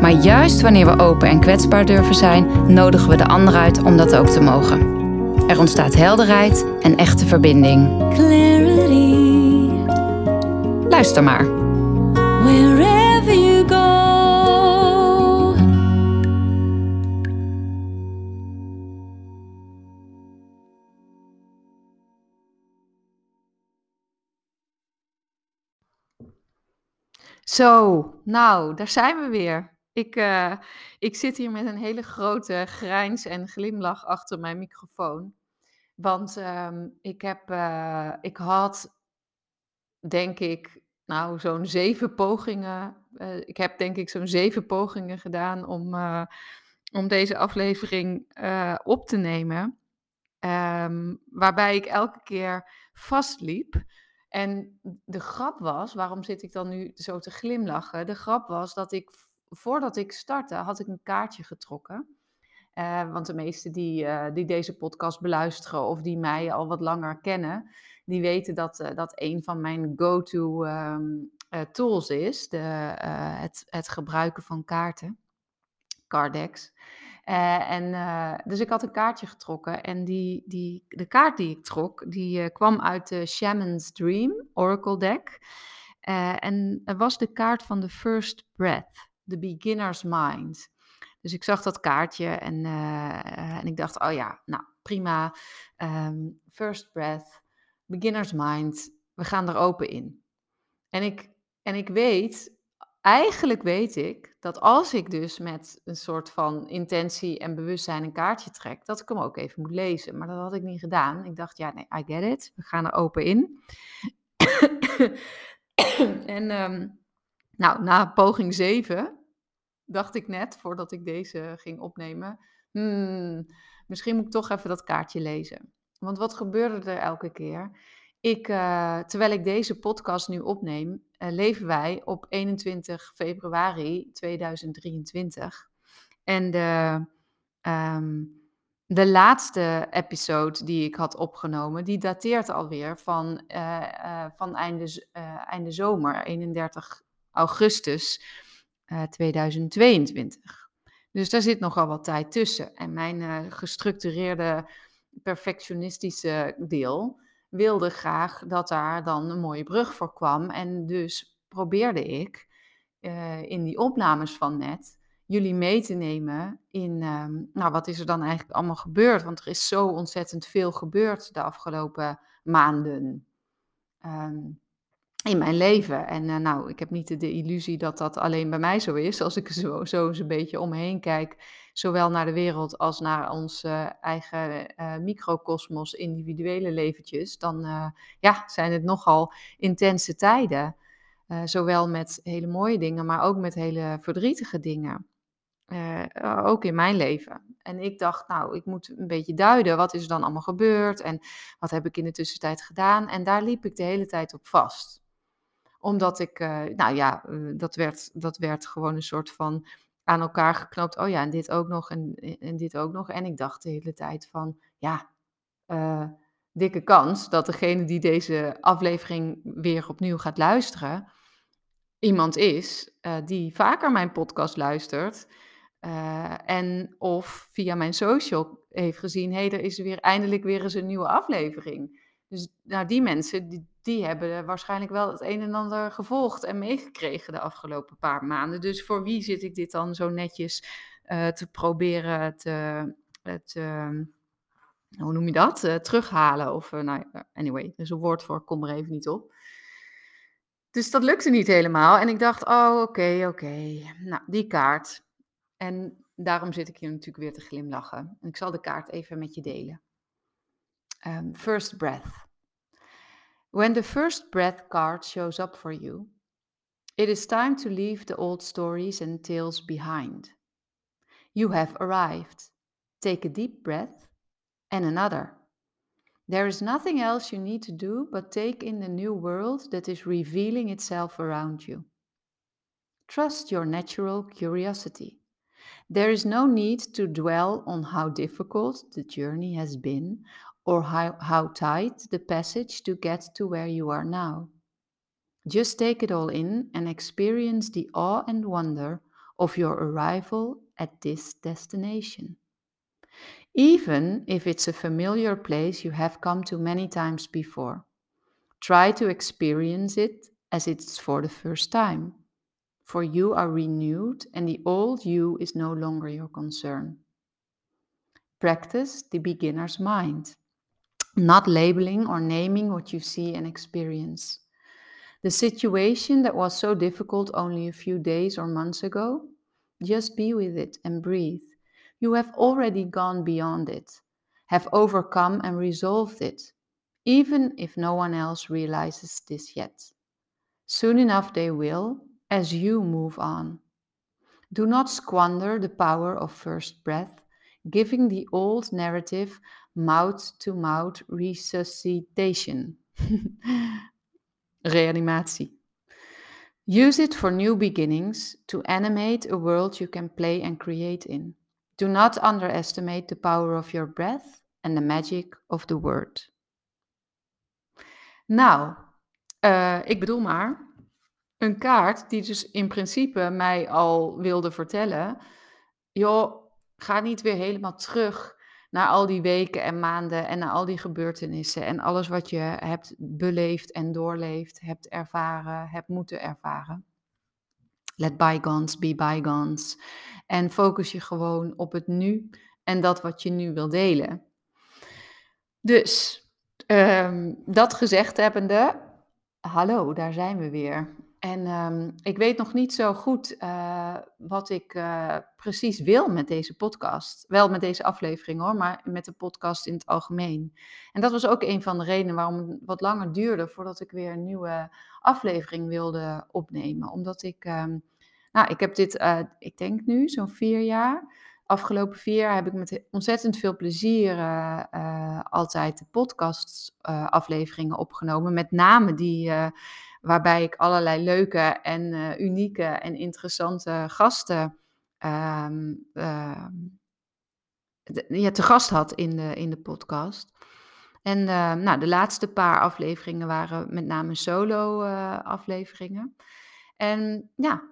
Maar juist wanneer we open en kwetsbaar durven zijn, nodigen we de ander uit om dat ook te mogen. Er ontstaat helderheid en echte verbinding. clarity Luister maar. wherever you go. Zo, nou, daar zijn we weer. Ik, eh, ik zit hier met een hele grote grijns en glimlach achter mijn microfoon. Want ehm, ik, heb, eh, ik had, denk ik, nou, zo'n zeven pogingen. eh, ik heb, denk ik, zo'n zeven pogingen gedaan om, om deze aflevering op te nemen. Ehm, waarbij ik elke keer vastliep. En de grap was, waarom zit ik dan nu zo te glimlachen? De grap was dat ik, voordat ik startte, had ik een kaartje getrokken. Eh, want de meesten die, eh, die deze podcast beluisteren of die mij al wat langer kennen, die weten dat eh, dat een van mijn go-to ehm, eh, tools is. De, het, het gebruiken van kaarten, Cardex. En, dus ik had een kaartje getrokken en die, die, de kaart die ik trok, die kwam uit de Shaman's Dream Oracle deck. En was de kaart van de First Breath, de Beginner's Mind. Dus ik zag dat kaartje en, eh, en ik dacht, oh ja, nou prima. Ehm, first Breath, Beginner's Mind, we gaan er open in. En ik, en ik weet, eigenlijk weet ik, dat als ik dus met een soort van intentie en bewustzijn een kaartje trek, dat ik hem ook even moet lezen. Maar dat had ik niet gedaan. Ik dacht, ja, nee, I get it. We gaan er open in. en ehm, nou, na poging 7 dacht ik net, voordat ik deze ging opnemen, hmm, misschien moet ik toch even dat kaartje lezen. Want wat gebeurde er elke keer? Ik, eh, terwijl ik deze podcast nu opneem, eh, leven wij op 21 februari 2023. En de, ehm, de laatste episode die ik had opgenomen, die dateert alweer van, eh, van einde, einde zomer, 31 augustus eh, 2022. Dus daar zit nogal wat tijd tussen. En mijn eh, gestructureerde, perfectionistische deel wilde graag dat daar dan een mooie brug voor kwam. En dus probeerde ik eh, in die opnames van net jullie mee te nemen in, ehm, nou wat is er dan eigenlijk allemaal gebeurd? Want er is zo ontzettend veel gebeurd de afgelopen maanden. Ehm, in mijn leven. En eh, nou, ik heb niet de, illusie dat dat alleen bij mij zo is. Als ik zo, zo eens een beetje om me heen kijk, zowel naar de wereld als naar ons eh, eigen eh microcosmos, individuele leventjes, dan ja, zijn het nogal intense tijden. Zowel met hele mooie dingen, maar ook met hele verdrietige dingen. Ook in mijn leven. En ik dacht, nou, ik moet een beetje duiden, wat is er dan allemaal gebeurd en wat heb ik in de tussentijd gedaan? En daar liep ik de hele tijd op vast omdat ik, eh, nou ja, eh, dat, werd, dat werd gewoon een soort van aan elkaar geknoopt. Oh ja, en dit ook nog en, en dit ook nog. En ik dacht de hele tijd van, ja, eh, dikke kans dat degene die deze aflevering weer opnieuw gaat luisteren, iemand is eh, die vaker mijn podcast luistert. eh, en of via mijn social heeft gezien, hé, hey, er is weer eindelijk weer eens een nieuwe aflevering. Dus nou, die mensen, die, die hebben waarschijnlijk wel het een en ander gevolgd en meegekregen de afgelopen paar maanden. Dus voor wie zit ik dit dan zo netjes eh, te proberen te, eh, te, hoe noem je dat, Eh, terughalen? Of, eh, nou, anyway, er is een woord voor, kom er even niet op. Dus dat lukte niet helemaal. En ik dacht, oh, oké, oké. Nou, die kaart. En daarom zit ik hier natuurlijk weer te glimlachen. En ik zal de kaart even met je delen. Um, first breath. When the first breath card shows up for you, it is time to leave the old stories and tales behind. You have arrived. Take a deep breath and another. There is nothing else you need to do but take in the new world that is revealing itself around you. Trust your natural curiosity. There is no need to dwell on how difficult the journey has been or how, how tight the passage to get to where you are now. Just take it all in and experience the awe and wonder of your arrival at this destination. Even if it's a familiar place you have come to many times before, try to experience it as it's for the first time. For you are renewed and the old you is no longer your concern. Practice the beginner's mind, not labeling or naming what you see and experience. The situation that was so difficult only a few days or months ago, just be with it and breathe. You have already gone beyond it, have overcome and resolved it, even if no one else realizes this yet. Soon enough they will, as you move on. Do not squander the power of first breath, giving the old narrative mouth to mouth resuscitation. Reanimatie. Use it for new beginnings to animate a world you can play and create in. Do not underestimate the power of your breath and the magic of the word. Nou, uh, ik bedoel maar, een kaart die dus in principe mij al wilde vertellen, joh, ga niet weer helemaal terug naar al die weken en maanden en naar al die gebeurtenissen en alles wat je hebt beleefd en doorleefd, hebt ervaren, hebt moeten ervaren. Let bygones be bygones. En focus je gewoon op het nu en dat wat je nu wil delen. Dus, um, dat gezegd hebbende, hallo, daar zijn we weer. En um, ik weet nog niet zo goed uh, wat ik uh, precies wil met deze podcast. Wel met deze aflevering hoor, maar met de podcast in het algemeen. En dat was ook een van de redenen waarom het wat langer duurde voordat ik weer een nieuwe aflevering wilde opnemen. Omdat ik, um, nou, ik heb dit, uh, ik denk nu zo'n vier jaar. Afgelopen vier jaar heb ik met ontzettend veel plezier altijd de podcast afleveringen opgenomen. Met name die waarbij ik allerlei leuke en uh, unieke en interessante gasten um, uh, ja, te gast had in de, in de podcast. En uh, nou, de laatste paar afleveringen waren met name solo-afleveringen. en ja,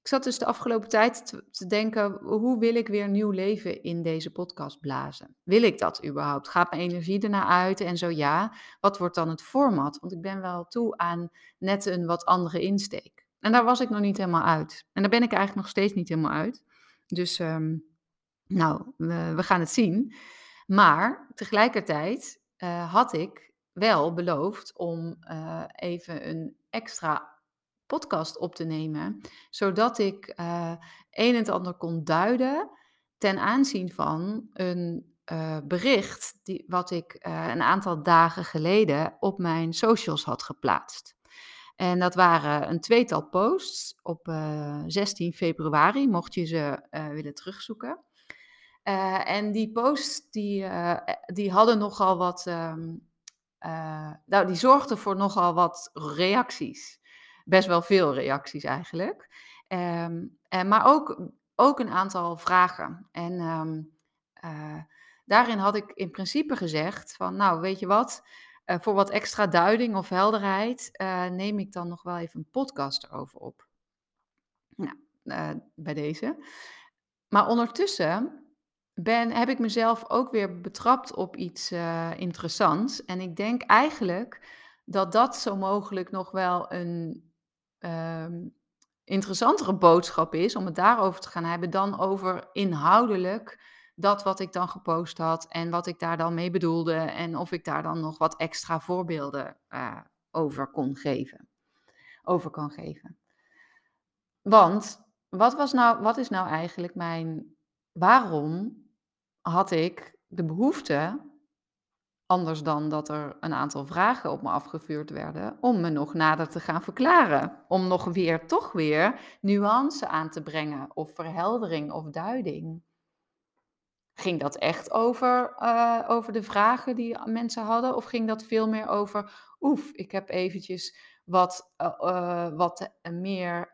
ik zat dus de afgelopen tijd te, denken, hoe wil ik weer nieuw leven in deze podcast blazen? Wil ik dat überhaupt? Gaat mijn energie ernaar uit? En zo ja, wat wordt dan het format? Want ik ben wel toe aan net een wat andere insteek. En daar was ik nog niet helemaal uit. En daar ben ik eigenlijk nog steeds niet helemaal uit. Dus um, nou, we, gaan het zien. Maar tegelijkertijd uh, had ik wel beloofd om uh, even een extra podcast op te nemen, zodat ik uh, een en het ander kon duiden ten aanzien van een uh, bericht die, wat ik uh, een aantal dagen geleden op mijn socials had geplaatst. En dat waren een tweetal posts op 16 februari, mocht je ze willen terugzoeken. en die posts die, die hadden nogal wat, um, nou die zorgden voor nogal wat reacties best wel veel reacties eigenlijk. Um, en, maar ook, ook een aantal vragen. En um, uh, daarin had ik in principe gezegd van, nou weet je wat, uh, voor wat extra duiding of helderheid uh, neem ik dan nog wel even een podcast erover op. Nou, bij deze. Maar ondertussen ben, heb ik mezelf ook weer betrapt op iets interessants. En ik denk eigenlijk dat dat zo mogelijk nog wel een um, interessantere boodschap is om het daarover te gaan hebben dan over inhoudelijk dat wat ik dan gepost had en wat ik daar dan mee bedoelde en of ik daar dan nog wat extra voorbeelden uh, over kon geven. Over kan geven. Want wat, was nou, wat is nou eigenlijk mijn. Waarom had ik de behoefte Anders dan dat er een aantal vragen op me afgevuurd werden om me nog nader te gaan verklaren. Om nog weer, toch weer, nuance aan te brengen of verheldering of duiding. ging dat echt over, eh, over de vragen die mensen hadden? Of ging dat veel meer over, oef, ik heb eventjes wat, eh, eh, wat meer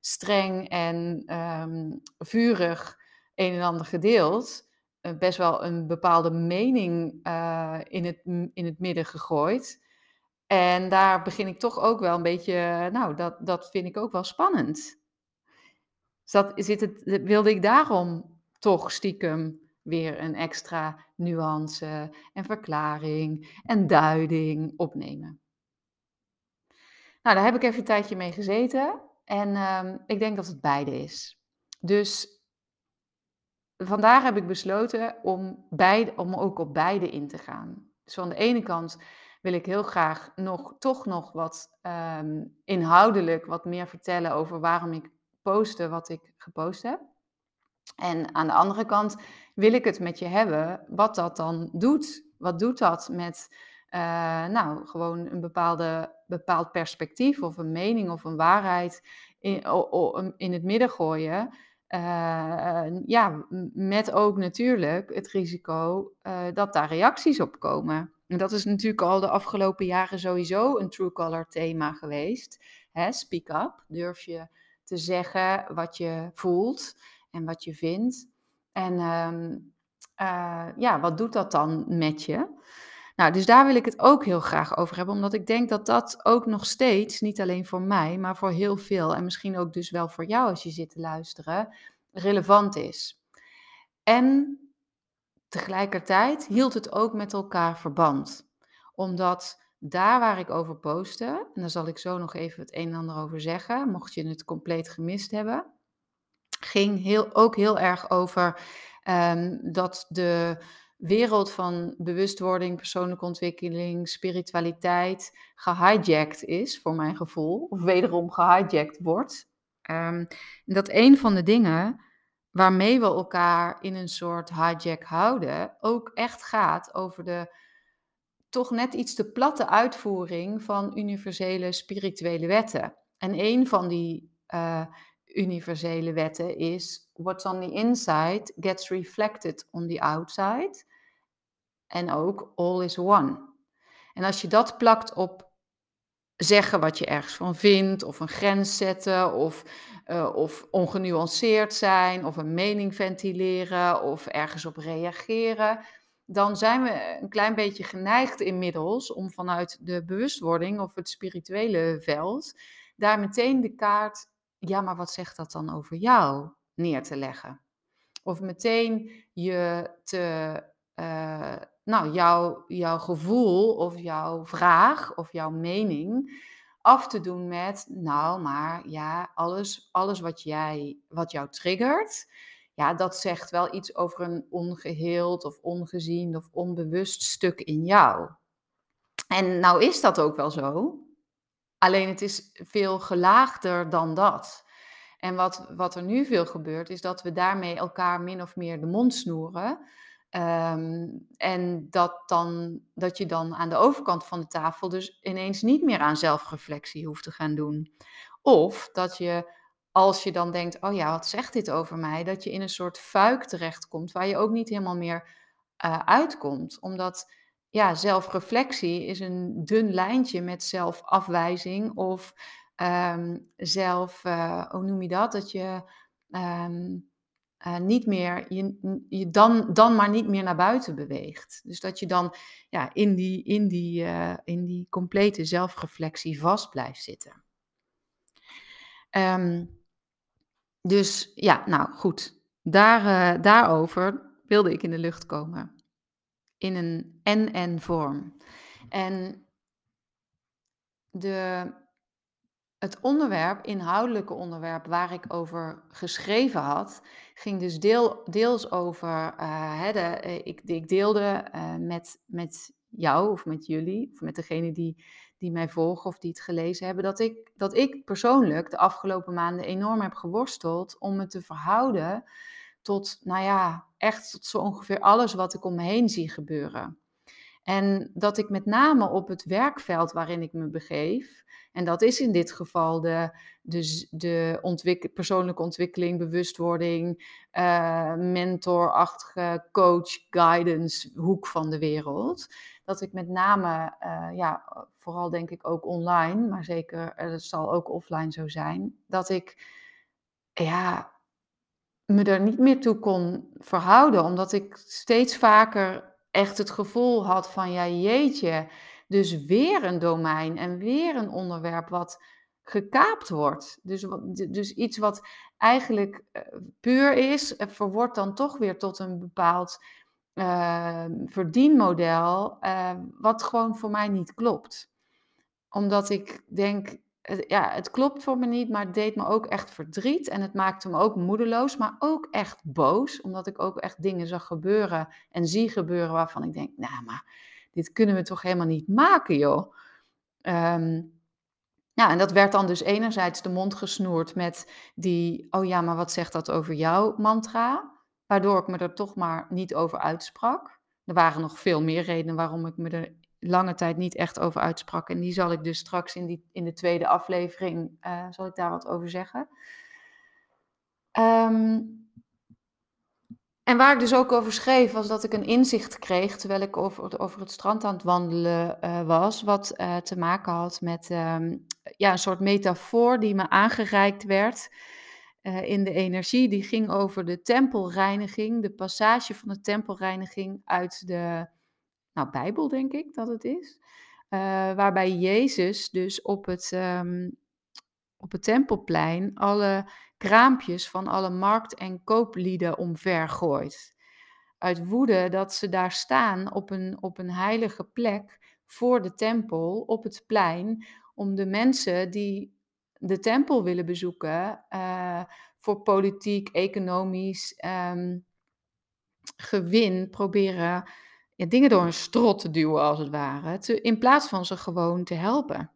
streng en ehm, vurig een en ander gedeeld. Eh, best wel een bepaalde mening eh, in, het, in het midden gegooid. En daar begin ik toch ook wel een beetje, nou, dat, dat vind ik ook wel spannend. Zat, zit het, wilde ik daarom toch stiekem weer een extra nuance en verklaring en duiding opnemen. Nou, daar heb ik even een tijdje mee gezeten en ehm, ik denk dat het beide is. Dus vandaar heb ik besloten om, beide, om ook op beide in te gaan. Dus van de ene kant wil ik heel graag nog, toch nog wat ehm, inhoudelijk wat meer vertellen over waarom ik poste wat ik gepost heb. En aan de andere kant wil ik het met je hebben wat dat dan doet. Wat doet dat met, eh, nou, gewoon een bepaalde, bepaald perspectief of een mening of een waarheid in, in het midden gooien. Eh, ja, met ook natuurlijk het risico eh, dat daar reacties op komen. En dat is natuurlijk al de afgelopen jaren sowieso een True Color thema geweest. Hè, speak up, durf je te zeggen wat je voelt en wat je vindt. En ehm, eh, ja, wat doet dat dan met je? Nou, dus daar wil ik het ook heel graag over hebben, omdat ik denk dat dat ook nog steeds, niet alleen voor mij, maar voor heel veel en misschien ook dus wel voor jou als je zit te luisteren, relevant is. En tegelijkertijd hield het ook met elkaar verband, omdat daar waar ik over postte, en daar zal ik zo nog even het een en ander over zeggen, mocht je het compleet gemist hebben, ging heel, ook heel erg over ehm, dat de wereld van bewustwording, persoonlijke ontwikkeling, spiritualiteit gehijacked is, voor mijn gevoel, of wederom gehijacked wordt. En dat een van de dingen waarmee we elkaar in een soort hijack houden, ook echt gaat over de toch net iets te platte uitvoering van universele spirituele wetten. En een van die eh, universele wetten is: what's on the inside gets reflected on the outside. En ook all is one. En als je dat plakt op zeggen wat je ergens van vindt, of een grens zetten, of, uh, of ongenuanceerd zijn, of een mening ventileren, of ergens op reageren, dan zijn we een klein beetje geneigd inmiddels om vanuit de bewustwording of het spirituele veld daar meteen de kaart, ja, maar wat zegt dat dan over jou, neer te leggen. Of meteen je te, uh, nou, jouw, jouw gevoel of jouw vraag of jouw mening af te doen met, nou, maar ja, alles, alles wat, jij, wat jou triggert, ja, dat zegt wel iets over een ongeheeld of ongezien of onbewust stuk in jou. En nou is dat ook wel zo, alleen het is veel gelaagder dan dat. En wat, wat er nu veel gebeurt, is dat we daarmee elkaar min of meer de mond snoeren. Um, en dat, dan, dat je dan aan de overkant van de tafel dus ineens niet meer aan zelfreflectie hoeft te gaan doen. Of dat je, als je dan denkt, oh ja, wat zegt dit over mij? Dat je in een soort fuik terechtkomt waar je ook niet helemaal meer uh, uitkomt. Omdat ja, zelfreflectie is een dun lijntje met zelfafwijzing of um, zelf, uh, hoe noem je dat? Dat je um, uh, niet meer, je, je dan, dan maar niet meer naar buiten beweegt. Dus dat je dan ja, in, die, in, die, uh, in die complete zelfreflectie vast blijft zitten. Um, dus ja, nou goed, Daar, uh, daarover wilde ik in de lucht komen. In een en-en vorm. En de, het onderwerp, inhoudelijke onderwerp waar ik over geschreven had, ging dus deel, deels over, uh, hè, de, uh, ik, ik, deelde uh, met, met jou of met jullie, of met degene die, die mij volgen of die het gelezen hebben, dat ik, dat ik persoonlijk de afgelopen maanden enorm heb geworsteld om me te verhouden tot, nou ja, echt tot zo ongeveer alles wat ik om me heen zie gebeuren. En dat ik met name op het werkveld waarin ik me begeef, en dat is in dit geval de, de, de persoonlijke ontwikkeling, bewustwording, uh, mentorachtige coach, guidance hoek van de wereld. Dat ik met name, uh, ja, vooral denk ik ook online, maar zeker, het zal ook offline zo zijn, dat ik ja, me er niet meer toe kon verhouden, omdat ik steeds vaker echt het gevoel had van, ja jeetje, dus weer een domein en weer een onderwerp wat gekaapt wordt. Dus, dus iets wat eigenlijk uh, puur is, uh, verwoordt dan toch weer tot een bepaald uh, verdienmodel, wat gewoon voor mij niet klopt. Omdat ik denk, ja, het klopt voor me niet, maar het deed me ook echt verdriet en het maakte me ook moedeloos, maar ook echt boos, omdat ik ook echt dingen zag gebeuren en zie gebeuren waarvan ik denk, nou, maar dit kunnen we toch helemaal niet maken, joh. Ja, en dat werd dan dus enerzijds de mond gesnoerd met die, oh ja, maar wat zegt dat over jou mantra? Waardoor ik me er toch maar niet over uitsprak. Er waren nog veel meer redenen waarom ik me er lange tijd niet echt over uitsprak. En die zal ik dus straks in, die, in de tweede aflevering, uh, zal ik daar wat over zeggen. Um, en waar ik dus ook over schreef, was dat ik een inzicht kreeg terwijl ik over, over het strand aan het wandelen uh, was, wat uh, te maken had met um, ja, een soort metafoor die me aangereikt werd in de energie. Die ging over de tempelreiniging, de passage van de tempelreiniging uit de nou, Bijbel, denk ik dat het is. waarbij Jezus dus op het, um, op het tempelplein alle kraampjes van alle markt- en kooplieden omvergooit. Uit woede dat ze daar staan op een, op een heilige plek voor de tempel, op het plein, om de mensen die de tempel willen bezoeken, uh, voor politiek, economisch um, gewin proberen dingen door een strot te duwen, als het ware, te, in plaats van ze gewoon te helpen.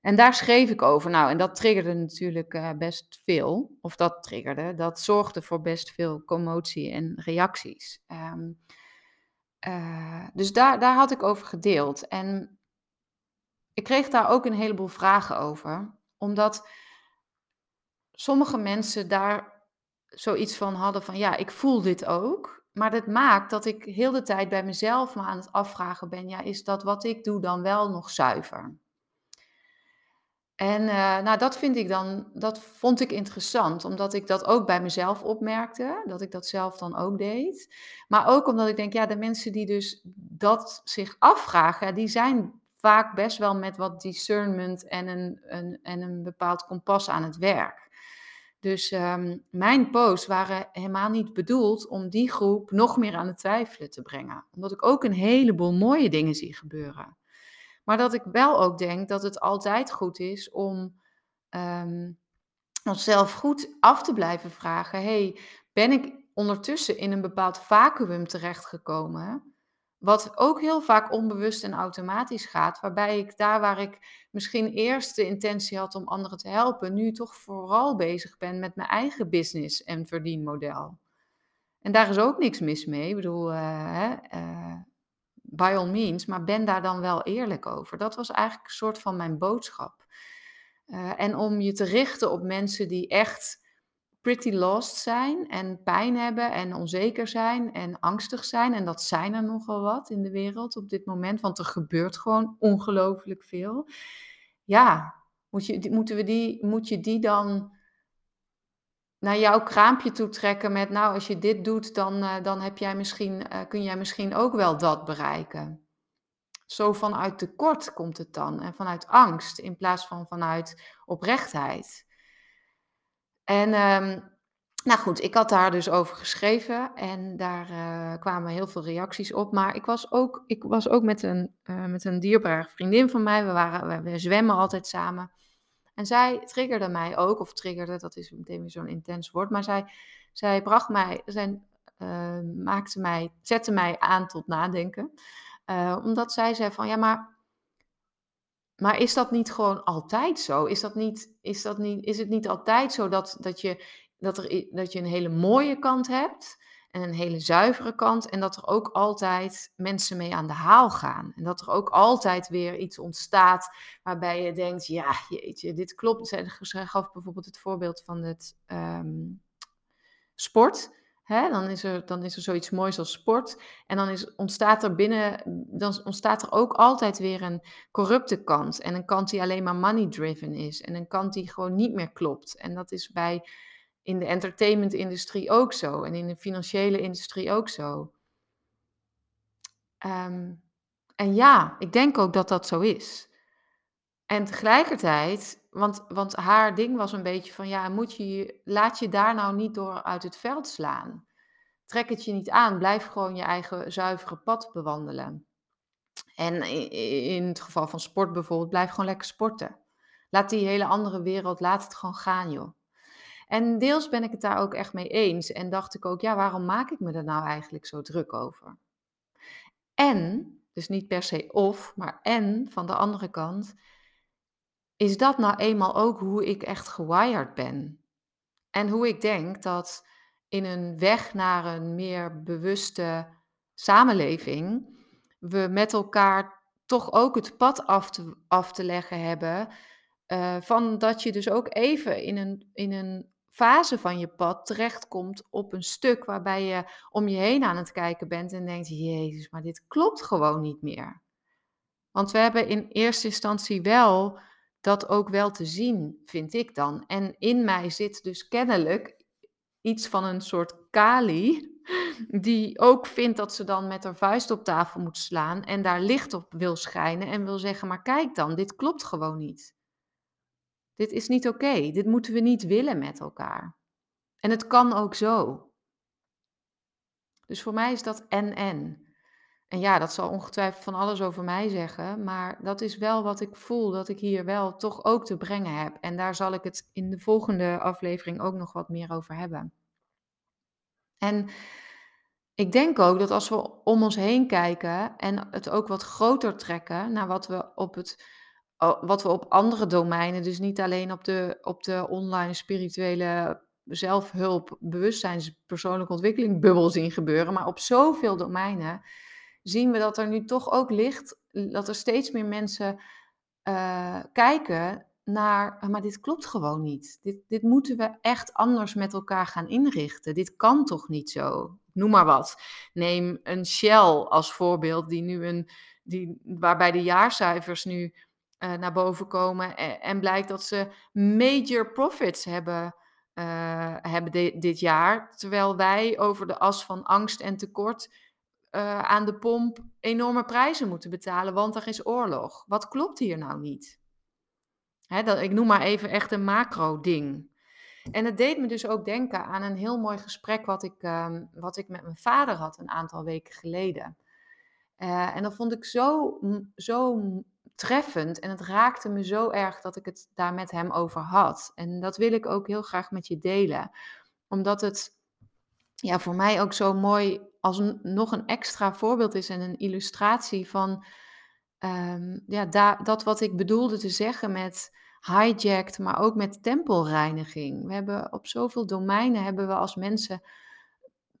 En daar schreef ik over. Nou, en dat triggerde natuurlijk uh, best veel. Of dat triggerde, dat zorgde voor best veel commotie en reacties. Um, uh, dus daar, daar had ik over gedeeld. En ik kreeg daar ook een heleboel vragen over. Omdat sommige mensen daar zoiets van hadden van, ja, ik voel dit ook. Maar dat maakt dat ik heel de tijd bij mezelf me aan het afvragen ben, ja, is dat wat ik doe dan wel nog zuiver? En uh, nou, dat vind ik dan, dat vond ik interessant, omdat ik dat ook bij mezelf opmerkte, dat ik dat zelf dan ook deed. Maar ook omdat ik denk, ja, de mensen die dus dat zich afvragen, die zijn vaak best wel met wat discernment en een, een, en een bepaald kompas aan het werk. Dus um, mijn posts waren helemaal niet bedoeld om die groep nog meer aan het twijfelen te brengen. Omdat ik ook een heleboel mooie dingen zie gebeuren. Maar dat ik wel ook denk dat het altijd goed is om um, onszelf goed af te blijven vragen: hey, ben ik ondertussen in een bepaald vacuüm terechtgekomen? Wat ook heel vaak onbewust en automatisch gaat, waarbij ik daar waar ik misschien eerst de intentie had om anderen te helpen, nu toch vooral bezig ben met mijn eigen business en verdienmodel. En daar is ook niks mis mee. Ik bedoel, hè, uh, by all means, maar ben daar dan wel eerlijk over. Dat was eigenlijk een soort van mijn boodschap. Uh, en om je te richten op mensen die echt pretty lost zijn en pijn hebben en onzeker zijn en angstig zijn. En dat zijn er nogal wat in de wereld op dit moment, want er gebeurt gewoon ongelooflijk veel. Ja, moet je, moeten we die, moet je die dan naar jouw kraampje toe trekken met, nou, als je dit doet, dan, uh, dan heb jij misschien, uh, kun jij misschien ook wel dat bereiken. Zo vanuit tekort komt het dan en vanuit angst in plaats van vanuit oprechtheid. En um, nou goed, ik had daar dus over geschreven en daar uh, kwamen heel veel reacties op. Maar ik was ook, ik was ook met, een, met een dierbare vriendin van mij. We, waren, we, we zwemmen altijd samen. En zij triggerde mij ook, of triggerde, dat is meteen weer zo'n intens woord, maar zij, zij bracht mij, zij, uh, maakte mij, zette mij aan tot nadenken. Uh, omdat zij zei van, ja, maar, maar is dat niet gewoon altijd zo? Is, dat niet, is, dat niet, is het niet altijd zo dat, dat, je, dat, er, dat je een hele mooie kant hebt en een hele zuivere kant. En dat er ook altijd mensen mee aan de haal gaan. En dat er ook altijd weer iets ontstaat waarbij je denkt, ja, jeetje, dit klopt. Zij gaf bijvoorbeeld het voorbeeld van het ehm, sport. Hè, dan, is er, dan is er zoiets moois als sport. En dan is, ontstaat er binnen, dan ontstaat er ook altijd weer een corrupte kant. En een kant die alleen maar money-driven is. En een kant die gewoon niet meer klopt. En dat is bij in de entertainment-industrie ook zo. En in de financiële industrie ook zo. Ehm, en ja, ik denk ook dat dat zo is. En tegelijkertijd, want, want haar ding was een beetje van, ja, moet je, laat je daar nou niet door uit het veld slaan. Trek het je niet aan, blijf gewoon je eigen zuivere pad bewandelen. En in het geval van sport bijvoorbeeld, blijf gewoon lekker sporten. Laat die hele andere wereld, laat het gewoon gaan, joh. En deels ben ik het daar ook echt mee eens. En dacht ik ook, ja, waarom maak ik me er nou eigenlijk zo druk over? En, dus niet per se of, maar en van de andere kant, is dat nou eenmaal ook hoe ik echt gewired ben. En hoe ik denk dat in een weg naar een meer bewuste samenleving we met elkaar toch ook het pad af te, af te leggen hebben. Uh, van dat je dus ook even in een, in een fase van je pad terechtkomt op een stuk waarbij je om je heen aan het kijken bent en denkt: Jezus, maar dit klopt gewoon niet meer. Want we hebben in eerste instantie wel dat ook wel te zien, vind ik dan. En in mij zit dus kennelijk iets van een soort Kali, die ook vindt dat ze dan met haar vuist op tafel moet slaan en daar licht op wil schijnen en wil zeggen: Maar kijk dan, dit klopt gewoon niet. Dit is niet oké. Dit moeten we niet willen met elkaar. En het kan ook zo. Dus voor mij is dat en-en. En ja, dat zal ongetwijfeld van alles over mij zeggen, maar dat is wel wat ik voel dat ik hier wel toch ook te brengen heb. En daar zal ik het in de volgende aflevering ook nog wat meer over hebben. En ik denk ook dat als we om ons heen kijken en het ook wat groter trekken naar wat we op het wat we op andere domeinen, dus niet alleen op de, op de online spirituele zelfhulp, bewustzijns, persoonlijke ontwikkeling bubbel zien gebeuren, maar op zoveel domeinen zien we dat er nu toch ook ligt, dat er steeds meer mensen uh, kijken naar, ah, maar dit klopt gewoon niet. Dit, dit moeten we echt anders met elkaar gaan inrichten. Dit kan toch niet zo? Noem maar wat. Neem een Shell als voorbeeld, die nu een, die, waarbij de jaarcijfers nu uh, naar boven komen. En, en, blijkt dat ze major profits hebben, hebben dit jaar. Terwijl wij over de as van angst en tekort uh, aan de pomp enorme prijzen moeten betalen, want er is oorlog. Wat klopt hier nou niet? Hè, dat, ik noem maar even echt een macro-ding. En het deed me dus ook denken aan een heel mooi gesprek wat ik, um, wat ik met mijn vader had een aantal weken geleden. Uh, en dat vond ik zo, zo treffend en het raakte me zo erg dat ik het daar met hem over had. En dat wil ik ook heel graag met je delen, omdat het ja, voor mij ook zo mooi als nog een extra voorbeeld is en een illustratie van um, ja, da, dat wat ik bedoelde te zeggen met hijacked, maar ook met tempelreiniging. We hebben op zoveel domeinen hebben we als mensen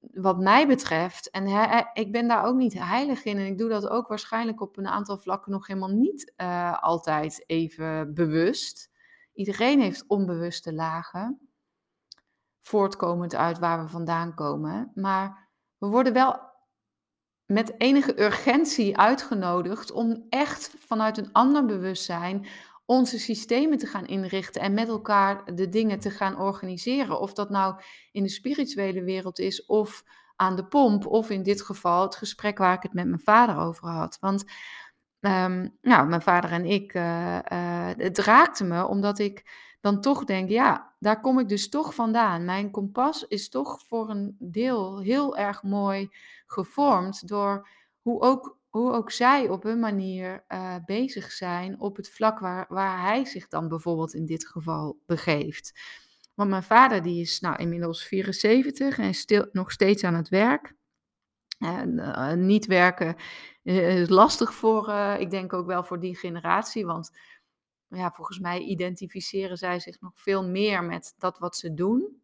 wat mij betreft, en ik ben daar ook niet heilig in en ik doe dat ook waarschijnlijk op een aantal vlakken nog helemaal niet uh, altijd even bewust. Iedereen heeft onbewuste lagen, voortkomend uit waar we vandaan komen. Maar we worden wel met enige urgentie uitgenodigd om echt vanuit een ander bewustzijn onze systemen te gaan inrichten en met elkaar de dingen te gaan organiseren. Of dat nou in de spirituele wereld is of aan de pomp, of in dit geval het gesprek waar ik het met mijn vader over had. Want um, nou, mijn vader en ik, uh, het raakte me omdat ik dan toch denk, ja, daar kom ik dus toch vandaan. Mijn kompas is toch voor een deel heel erg mooi gevormd door hoe ook hoe ook zij op hun manier uh, bezig zijn op het vlak waar, waar hij zich dan bijvoorbeeld in dit geval begeeft. Want mijn vader die is nou inmiddels 74 en is stil, nog steeds aan het werk. En, uh, niet werken is lastig voor, ik denk ook wel voor die generatie, want ja, volgens mij identificeren zij zich nog veel meer met dat wat ze doen.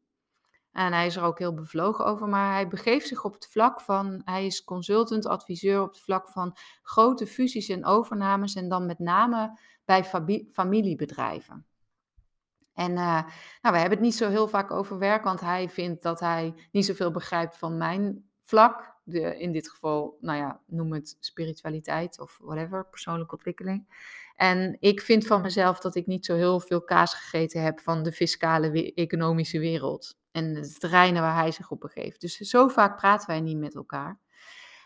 En hij is er ook heel bevlogen over, maar hij begeeft zich op het vlak van, hij is consultant, adviseur op het vlak van grote fusies en overnames en dan met name bij familiebedrijven. En nou, we hebben het niet zo heel vaak over werk, want hij vindt dat hij niet zoveel begrijpt van mijn vlak. De, in dit geval, nou ja, noem het spiritualiteit of whatever, persoonlijke ontwikkeling. En ik vind van mezelf dat ik niet zo heel veel kaas gegeten heb van de fiscale economische wereld. En de terreinen waar hij zich op begeeft. Dus zo vaak praten wij niet met elkaar.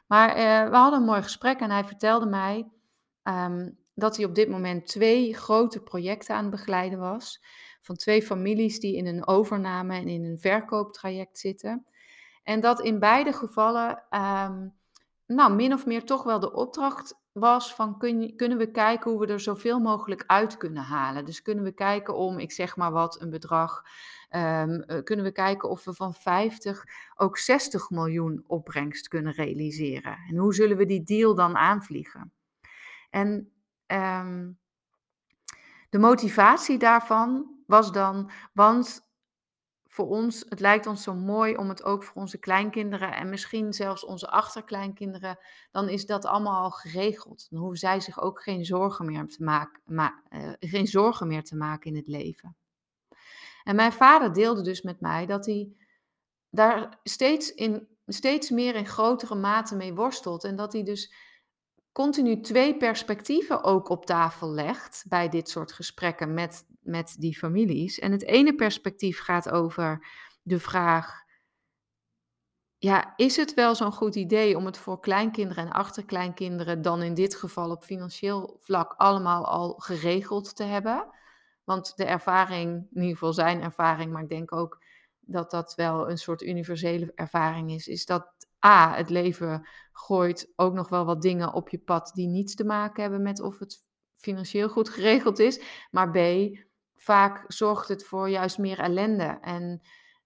Maar uh, we hadden een mooi gesprek en hij vertelde mij um, dat hij op dit moment twee grote projecten aan het begeleiden was. Van twee families die in een overname en in een verkooptraject zitten. En dat in beide gevallen, um, nou, min of meer toch wel de opdracht was van kun, kunnen we kijken hoe we er zoveel mogelijk uit kunnen halen. Dus kunnen we kijken om, ik zeg maar wat, een bedrag, um, uh, kunnen we kijken of we van 50 ook 60 miljoen opbrengst kunnen realiseren. En hoe zullen we die deal dan aanvliegen? En um, de motivatie daarvan was dan, want voor ons, het lijkt ons zo mooi om het ook voor onze kleinkinderen en misschien zelfs onze achterkleinkinderen, dan is dat allemaal al geregeld. Dan hoeven zij zich ook geen zorgen meer te maken, ma uh, geen zorgen meer te maken in het leven. En mijn vader deelde dus met mij dat hij daar steeds, in, steeds meer in grotere mate mee worstelt en dat hij dus continu twee perspectieven ook op tafel legt bij dit soort gesprekken met, met die families. En het ene perspectief gaat over de vraag: ja, is het wel zo'n goed idee om het voor kleinkinderen en achterkleinkinderen dan in dit geval op financieel vlak allemaal al geregeld te hebben? Want de ervaring, in ieder geval zijn ervaring, maar ik denk ook dat dat wel een soort universele ervaring is, is dat A, het leven gooit ook nog wel wat dingen op je pad die niets te maken hebben met of het financieel goed geregeld is. Maar B, vaak zorgt het voor juist meer ellende en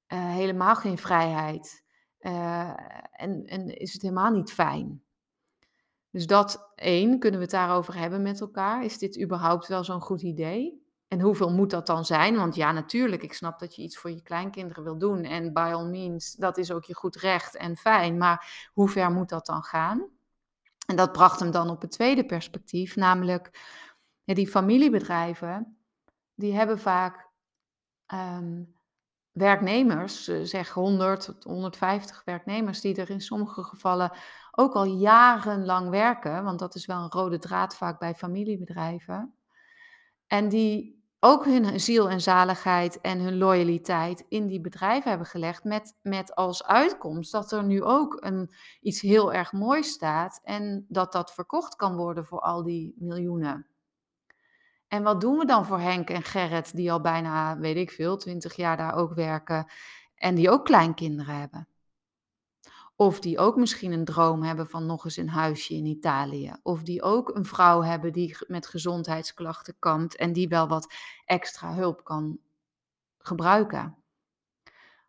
uh, helemaal geen vrijheid. Uh, en, en is het helemaal niet fijn. Dus dat één, kunnen we het daarover hebben met elkaar? Is dit überhaupt wel zo'n goed idee? En hoeveel moet dat dan zijn? Want ja, natuurlijk, ik snap dat je iets voor je kleinkinderen wil doen. En by all means, dat is ook je goed recht en fijn. Maar hoe ver moet dat dan gaan? En dat bracht hem dan op het tweede perspectief, namelijk die familiebedrijven, die hebben vaak um, werknemers, zeg 100 tot 150 werknemers, die er in sommige gevallen ook al jarenlang werken, want dat is wel een rode draad vaak bij familiebedrijven. En die ook hun ziel en zaligheid en hun loyaliteit in die bedrijven hebben gelegd. Met, met als uitkomst dat er nu ook een, iets heel erg moois staat. En dat dat verkocht kan worden voor al die miljoenen. En wat doen we dan voor Henk en Gerrit, die al bijna, weet ik veel, twintig jaar daar ook werken. En die ook kleinkinderen hebben? Of die ook misschien een droom hebben van nog eens een huisje in Italië. Of die ook een vrouw hebben die met gezondheidsklachten kampt en die wel wat extra hulp kan gebruiken.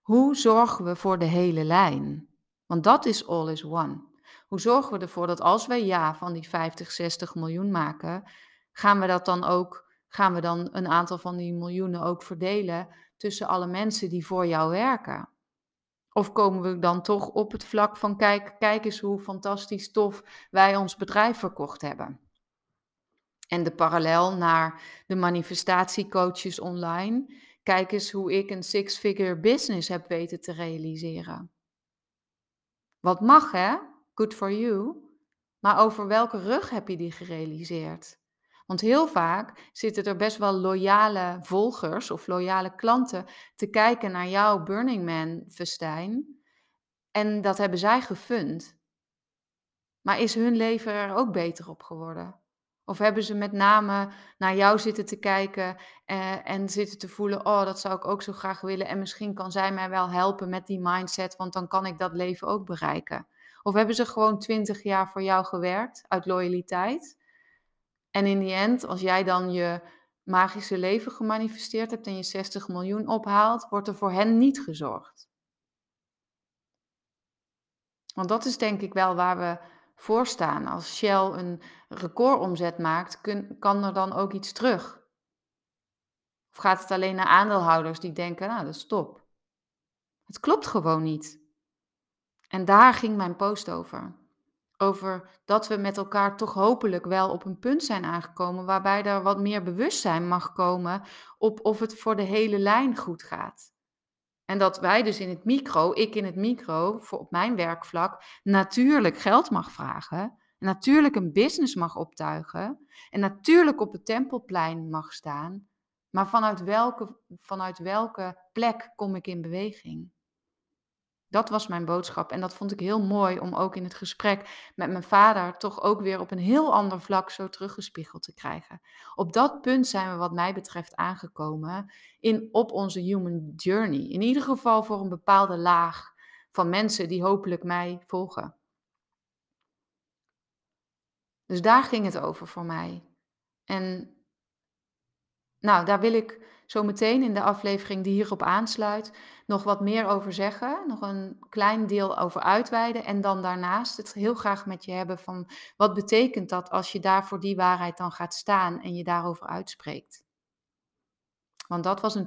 Hoe zorgen we voor de hele lijn? Want dat is all is one. Hoe zorgen we ervoor dat als wij ja van die 50, 60 miljoen maken, gaan we dat dan ook, gaan we dan een aantal van die miljoenen ook verdelen tussen alle mensen die voor jou werken? Of komen we dan toch op het vlak van kijk, kijk eens hoe fantastisch tof wij ons bedrijf verkocht hebben. En de parallel naar de manifestatiecoaches online. Kijk eens hoe ik een six-figure business heb weten te realiseren. Wat mag hè? Good for you. Maar over welke rug heb je die gerealiseerd? Want heel vaak zitten er best wel loyale volgers of loyale klanten te kijken naar jouw Burning Man festijn. En dat hebben zij gefund. Maar is hun leven er ook beter op geworden? Of hebben ze met name naar jou zitten te kijken eh, en zitten te voelen, oh, dat zou ik ook zo graag willen. En misschien kan zij mij wel helpen met die mindset, want dan kan ik dat leven ook bereiken. Of hebben ze gewoon twintig jaar voor jou gewerkt uit loyaliteit? En in die end, als jij dan je magische leven gemanifesteerd hebt en je 60 miljoen ophaalt, wordt er voor hen niet gezorgd. Want dat is denk ik wel waar we voor staan. Als Shell een recordomzet maakt, kan er dan ook iets terug? Of gaat het alleen naar aandeelhouders die denken, nou dat is top. Het klopt gewoon niet. En daar ging mijn post over. Over dat we met elkaar toch hopelijk wel op een punt zijn aangekomen waarbij er wat meer bewustzijn mag komen op of het voor de hele lijn goed gaat. En dat wij dus in het micro, ik in het micro, voor op mijn werkvlak, natuurlijk geld mag vragen. Natuurlijk een business mag optuigen. En natuurlijk op het tempelplein mag staan. Maar vanuit welke, vanuit welke plek kom ik in beweging? Dat was mijn boodschap. En dat vond ik heel mooi om ook in het gesprek met mijn vader toch ook weer op een heel ander vlak zo teruggespiegeld te krijgen. Op dat punt zijn we wat mij betreft aangekomen in, op onze human journey. In ieder geval voor een bepaalde laag van mensen die hopelijk mij volgen. Dus daar ging het over voor mij. En nou, daar wil ik zo meteen in de aflevering die hierop aansluit nog wat meer over zeggen. Nog een klein deel over uitweiden. En dan daarnaast het heel graag met je hebben van wat betekent dat als je daar voor die waarheid dan gaat staan en je daarover uitspreekt. Want dat was een